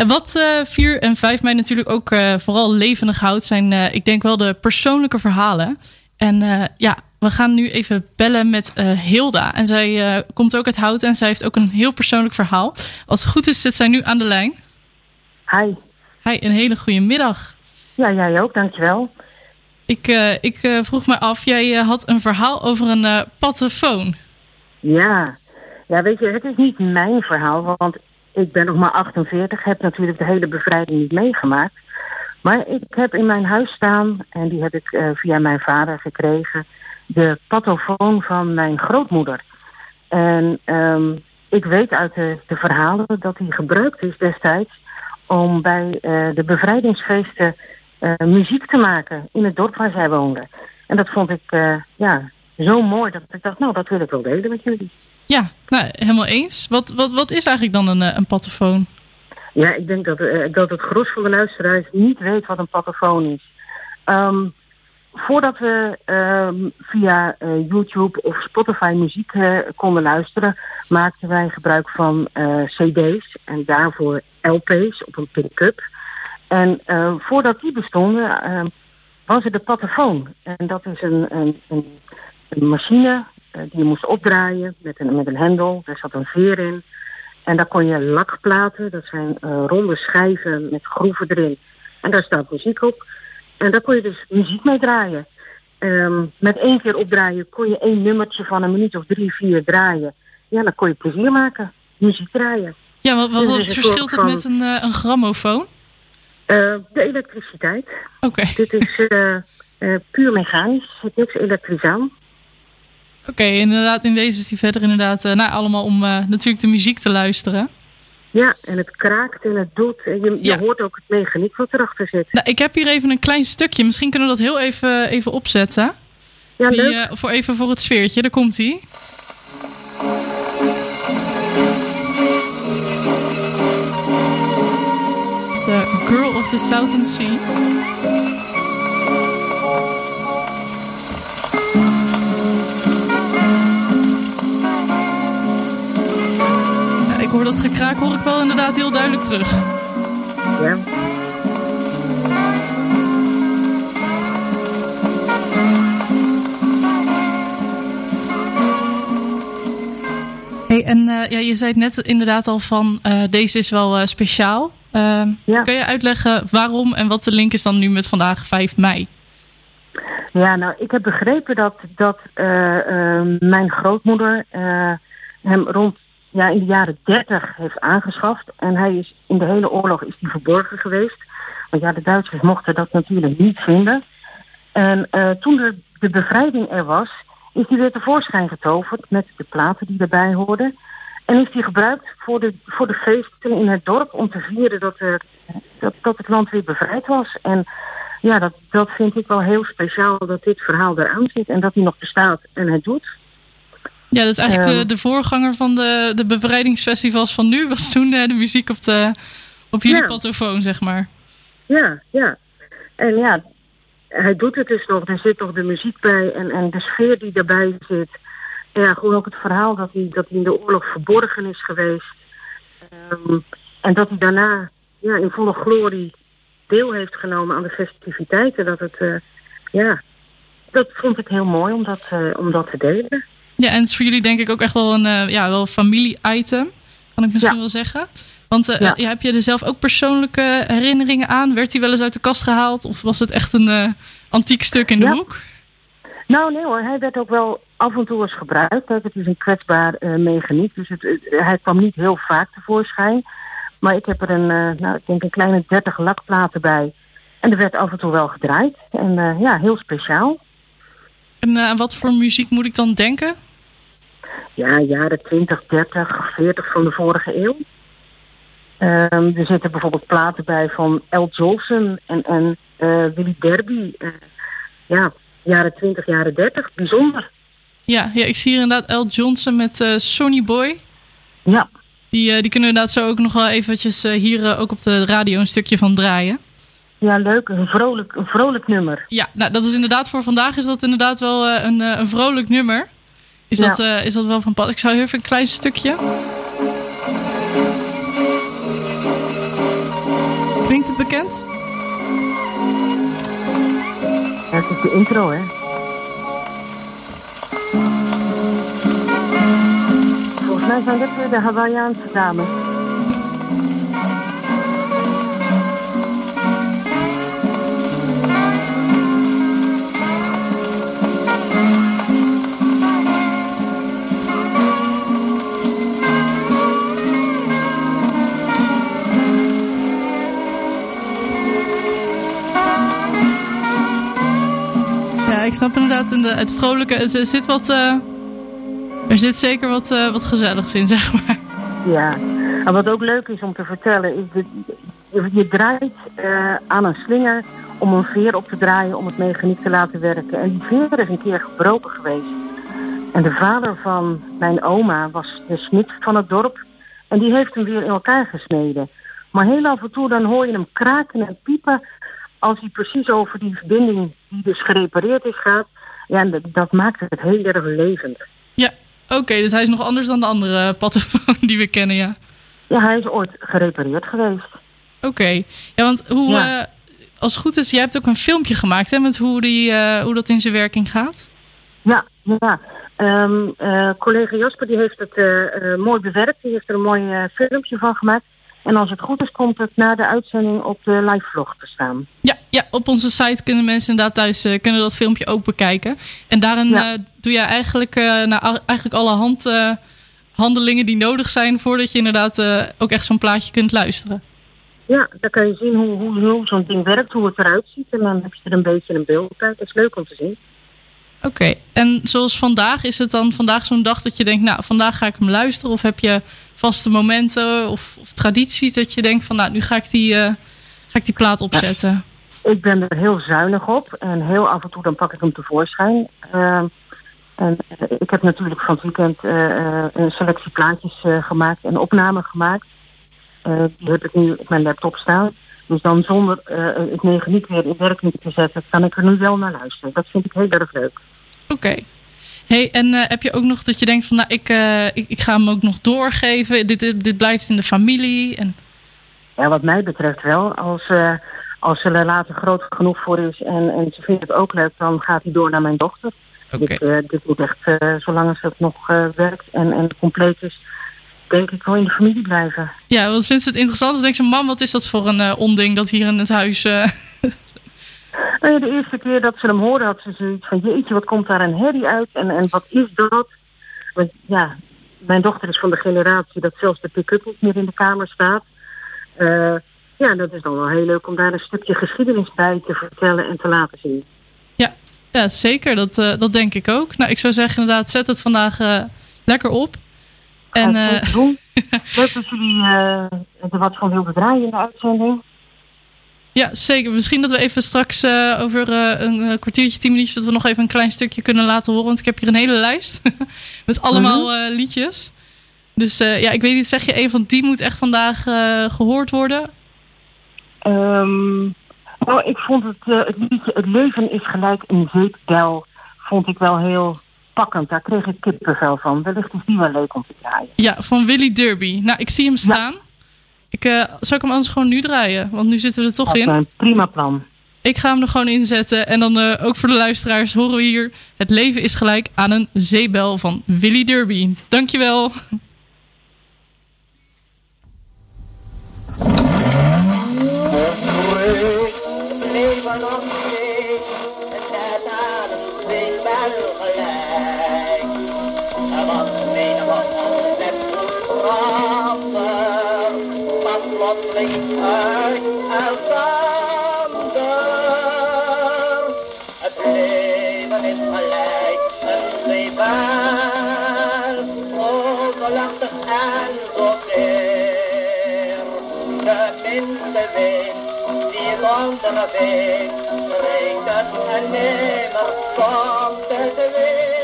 En wat uh, 4 en 5 mei natuurlijk ook uh, vooral levendig houdt, zijn uh, ik denk wel de persoonlijke verhalen. En ja, we gaan nu even bellen met Hilda. En zij komt ook uit Hout en zij heeft ook een heel persoonlijk verhaal. Als het goed is, zit zij nu aan de lijn. Hi. Hi, een hele goede middag. Ja, jij ook, dankjewel. Ik, ik vroeg me af, jij had een verhaal over een uh, pattefoon. Ja. ja, weet je, het is niet mijn verhaal, want ik ben nog maar 48, heb natuurlijk de hele bevrijding niet meegemaakt. Maar ik heb in mijn huis staan, en die heb ik uh, via mijn vader gekregen, de patofoon van mijn grootmoeder. En um, ik weet uit de, verhalen dat die gebruikt is destijds om bij uh, de bevrijdingsfeesten uh, muziek te maken in het dorp waar zij woonden. En dat vond ik ja, zo mooi dat ik dacht, nou dat wil ik wel delen met jullie. Ja, nou, helemaal eens. Wat, wat, wat is eigenlijk dan een, een patofoon? Ja, ik denk dat, uh, dat het gros van de luisteraars niet weet wat een patofoon is. Um, voordat we um, via uh, YouTube of Spotify muziek konden luisteren, maakten wij gebruik van cd's en daarvoor LP's op een pick-up. En voordat die bestonden, ehm, was er de patofoon. En dat is een, een, een, een machine die je moest opdraaien met een, met een hendel. Daar zat een veer in. En daar kon je lakplaten, dat zijn uh, ronde schijven met groeven erin. En daar staat muziek op. En daar kon je dus muziek mee draaien. Um, met één keer opdraaien kon je één nummertje van een minuut of drie, vier draaien. Ja, dan kon je plezier maken. Muziek draaien. Ja, wat, wat, wat verschilt het met een, uh, een grammofoon? Uh, de elektriciteit. Oké. Okay. Dit is puur mechanisch. Het is niks elektrisch aan. Oké, okay, inderdaad, in wezen is die verder inderdaad uh, nou, allemaal om uh, natuurlijk de muziek te luisteren. Ja, en het kraakt en het doet. En je, ja. je hoort ook het mechaniek wat erachter zit. Nou, ik heb hier even een klein stukje. Misschien kunnen we dat heel even, even opzetten. Ja, Die, leuk. Uh, voor even voor het sfeertje, daar komt hij. Girl of the Southern Sea. Ik hoor dat gekraak hoor ik wel inderdaad heel duidelijk terug. Ja. Hey, en uh, ja, je zei het net inderdaad al van uh, deze is wel uh, speciaal. ja. Kun je uitleggen waarom en wat de link is dan nu met vandaag 5 mei? Ja, nou, ik heb begrepen dat, dat mijn grootmoeder hem rond ja, in de jaren 30 heeft aangeschaft. En hij is in de hele oorlog is die verborgen geweest. Want ja, de Duitsers mochten dat natuurlijk niet vinden. En uh, toen de, de bevrijding er was, is die weer tevoorschijn getoverd met de platen die erbij hoorden. En is die gebruikt voor de, voor de feesten in het dorp om te vieren dat, er, dat, dat het land weer bevrijd was. En ja, dat, dat vind ik wel heel speciaal dat dit verhaal eraan zit en dat hij nog bestaat en het doet. Ja, dat is eigenlijk de, de voorganger van de, de bevrijdingsfestivals van nu. Was toen de, de muziek op, de, op jullie ja. patofoon, zeg maar. Ja, ja. En ja, hij doet het dus nog. Er zit nog de muziek bij en, en de sfeer die daarbij zit. En ja, gewoon ook het verhaal dat hij, dat hij in de oorlog verborgen is geweest. Um, en dat hij daarna ja, in volle glorie deel heeft genomen aan de festiviteiten. Dat het, uh, ja, dat vond ik heel mooi om dat, uh, om dat te delen. Ja, en het is voor jullie denk ik ook echt wel een uh, ja, wel familie-item, kan ik misschien ja. wel zeggen. Want uh, ja. Ja, heb je er zelf ook persoonlijke herinneringen aan? Werd die wel eens uit de kast gehaald? Of was het echt een uh, antiek stuk in de hoek? Nou nee hoor, hij werd ook wel af en toe eens gebruikt. Het is een kwetsbaar mechaniek, dus het, hij kwam niet heel vaak tevoorschijn. Maar ik heb er een, nou, ik denk een kleine 30 lakplaten bij. En er werd af en toe wel gedraaid. En ja, heel speciaal. En uh, wat voor muziek moet ik dan denken? Ja, jaren 20, 30, 40 van de vorige eeuw. Um, er zitten bijvoorbeeld platen bij van El Jolson en, en uh, Willy Derby. Uh, ja, jaren 20, jaren 30. Bijzonder. Ja, ja ik zie hier inderdaad El Johnson met uh, Sonny Boy. Ja. Die, die kunnen inderdaad zo ook nog wel eventjes hier ook op de radio een stukje van draaien. Ja, leuk. Een vrolijk, een vrolijk nummer. Ja, nou, dat is inderdaad voor vandaag is dat inderdaad wel een, een vrolijk nummer. Is, ja. dat, uh, is dat wel van pas? Ik zou even een klein stukje. Klinkt het bekend? Ja, het is de intro, hè. Volgens mij zijn dit weer de Hawaiiaanse dames. Snap inderdaad in de, het vrolijke. Er zit wat. eh, er zit zeker wat, eh, wat gezelligs in, zeg maar. Ja, en wat ook leuk is om te vertellen is dat je, je draait eh, aan een slinger om een veer op te draaien om het mechaniek te laten werken. En die veer is een keer gebroken geweest. En de vader van mijn oma was de smid van het dorp en die heeft hem weer in elkaar gesneden. Maar heel af en toe dan hoor je hem kraken en piepen als hij precies over die verbinding die dus gerepareerd is gaat. Ja, dat, dat maakt het heel erg levend. Ja, oké. dus hij is nog anders dan de andere pattenfoon die we kennen, ja. Ja, hij is ooit gerepareerd geweest. Oké. Ja, want hoe... Ja. eh, als het goed is, jij hebt ook een filmpje gemaakt, hè? Met hoe, die, eh, hoe dat in zijn werking gaat. Ja, ja. Ehm, eh, collega Jasper die heeft het mooi bewerkt. Die heeft er een mooi filmpje van gemaakt. En als het goed is, komt het na de uitzending op de live vlog te staan. Ja, ja, op onze site kunnen mensen inderdaad thuis eh, kunnen dat filmpje ook bekijken. En daarin Ja. eh, doe je eigenlijk, nou, a- eigenlijk alle hand, handelingen die nodig zijn voordat je inderdaad ook echt zo'n plaatje kunt luisteren. Ja, dan kan je zien hoe, hoe, hoe zo'n ding werkt, hoe het eruit ziet. En dan heb je er een beetje een beeld bij. Dat is leuk om te zien. Oké, en zoals vandaag, is het dan vandaag zo'n dag dat je denkt, nou, vandaag ga ik hem luisteren? Of heb je vaste momenten of, of tradities dat je denkt van, nou, nu ga ik die, eh, ga ik die plaat opzetten? Ik ben er heel zuinig op. En heel af en toe dan pak ik hem tevoorschijn. Ehm, en eh, ik heb natuurlijk van het weekend eh, een selectie plaatjes gemaakt en opnamen gemaakt. Die heb ik nu op mijn laptop staan. Dus dan zonder het mechaniek weer in werking te zetten, kan ik er nu wel naar luisteren. Dat vind ik heel erg leuk. Oké. Hey, en eh, heb je ook nog dat je denkt van, nou, ik, eh, ik, ik ga hem ook nog doorgeven. Dit, dit, dit blijft in de familie. En, Ja, wat mij betreft wel. Als, eh, als ze er later groot genoeg voor is en, en ze vindt het ook leuk, dan gaat hij door naar mijn dochter. Oké. Dit, eh, dit moet echt, eh, zolang als het nog eh, werkt en, en compleet is, denk ik wel in de familie blijven. Ja, wat vindt ze het interessant? Dan denkt ze, mam, wat is dat voor een eh, onding dat hier in het huis... Nou ja, de eerste keer dat ze hem hoorde had ze zoiets van jeetje, wat komt daar een herrie uit en, en wat is dat? Want ja, mijn dochter is van de generatie dat zelfs de pick-up niet meer in de kamer staat. Eh, ja, dat is dan wel heel leuk om daar een stukje geschiedenis bij te vertellen en te laten zien. Ja, zeker. Dat, eh, dat denk ik ook. Nou, ik zou zeggen inderdaad, zet het vandaag eh, lekker op. En eh, zeker doen. Leuk dat jullie er wat van wilden draaien in de uitzending. Ja, zeker. Misschien dat we even straks eh, over eh, een eh, kwartiertje, tien minuutjes... dat we nog even een klein stukje kunnen laten horen. Want ik heb hier een hele lijst met allemaal eh, liedjes. Dus eh, ja, ik weet niet, zeg je een van die moet echt vandaag eh, gehoord worden? Ehm, nou, ik vond het, eh, het liedje Het leven is gelijk een zeepbel, vond ik wel heel pakkend. Daar kreeg ik kippenvel van. Wellicht is die wel leuk om te draaien. Ja, van Willy Derby. Nou, ik zie hem staan. Ik, eh, zou ik hem anders gewoon nu draaien? Want nu zitten we er toch Dat is in. een prima plan. Ik ga hem er gewoon inzetten. En dan eh, ook voor de luisteraars horen we hier... Het leven is gelijk aan een zeebel van Willy Derby. Dankjewel. rumbling earth and thunder. A raven in a lake and river, all the locked hands of air. The wind, the wind, the wonder of it, break and never from the wind.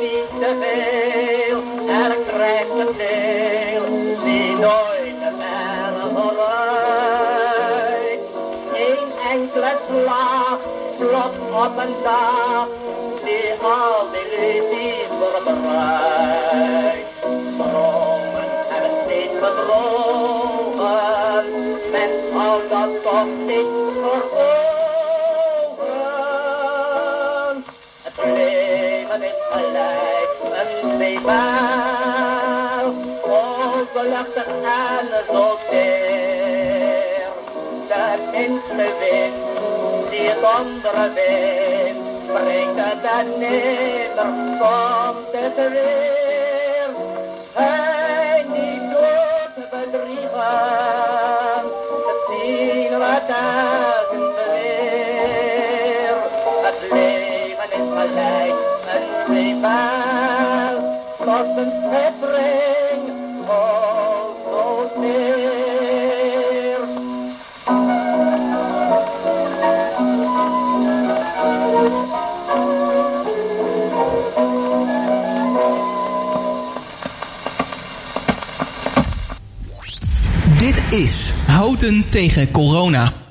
Niet te veel kasteel die nooit te ver vooruit. Een enkele slag, plots op een dag, die al die illusies verbruikt. Dromen en steeds bedrogen, men houdt dat toch niet voor een tweemaal, ongelukkig en zo zeer. De minste wind die het andere wind, brengt het en nimmer komt het weer. Hij niet door te bedriegen, het zien we duizend weer. Het leven is tot een schittering, oh zo zeer. Dit is Houten tegen corona.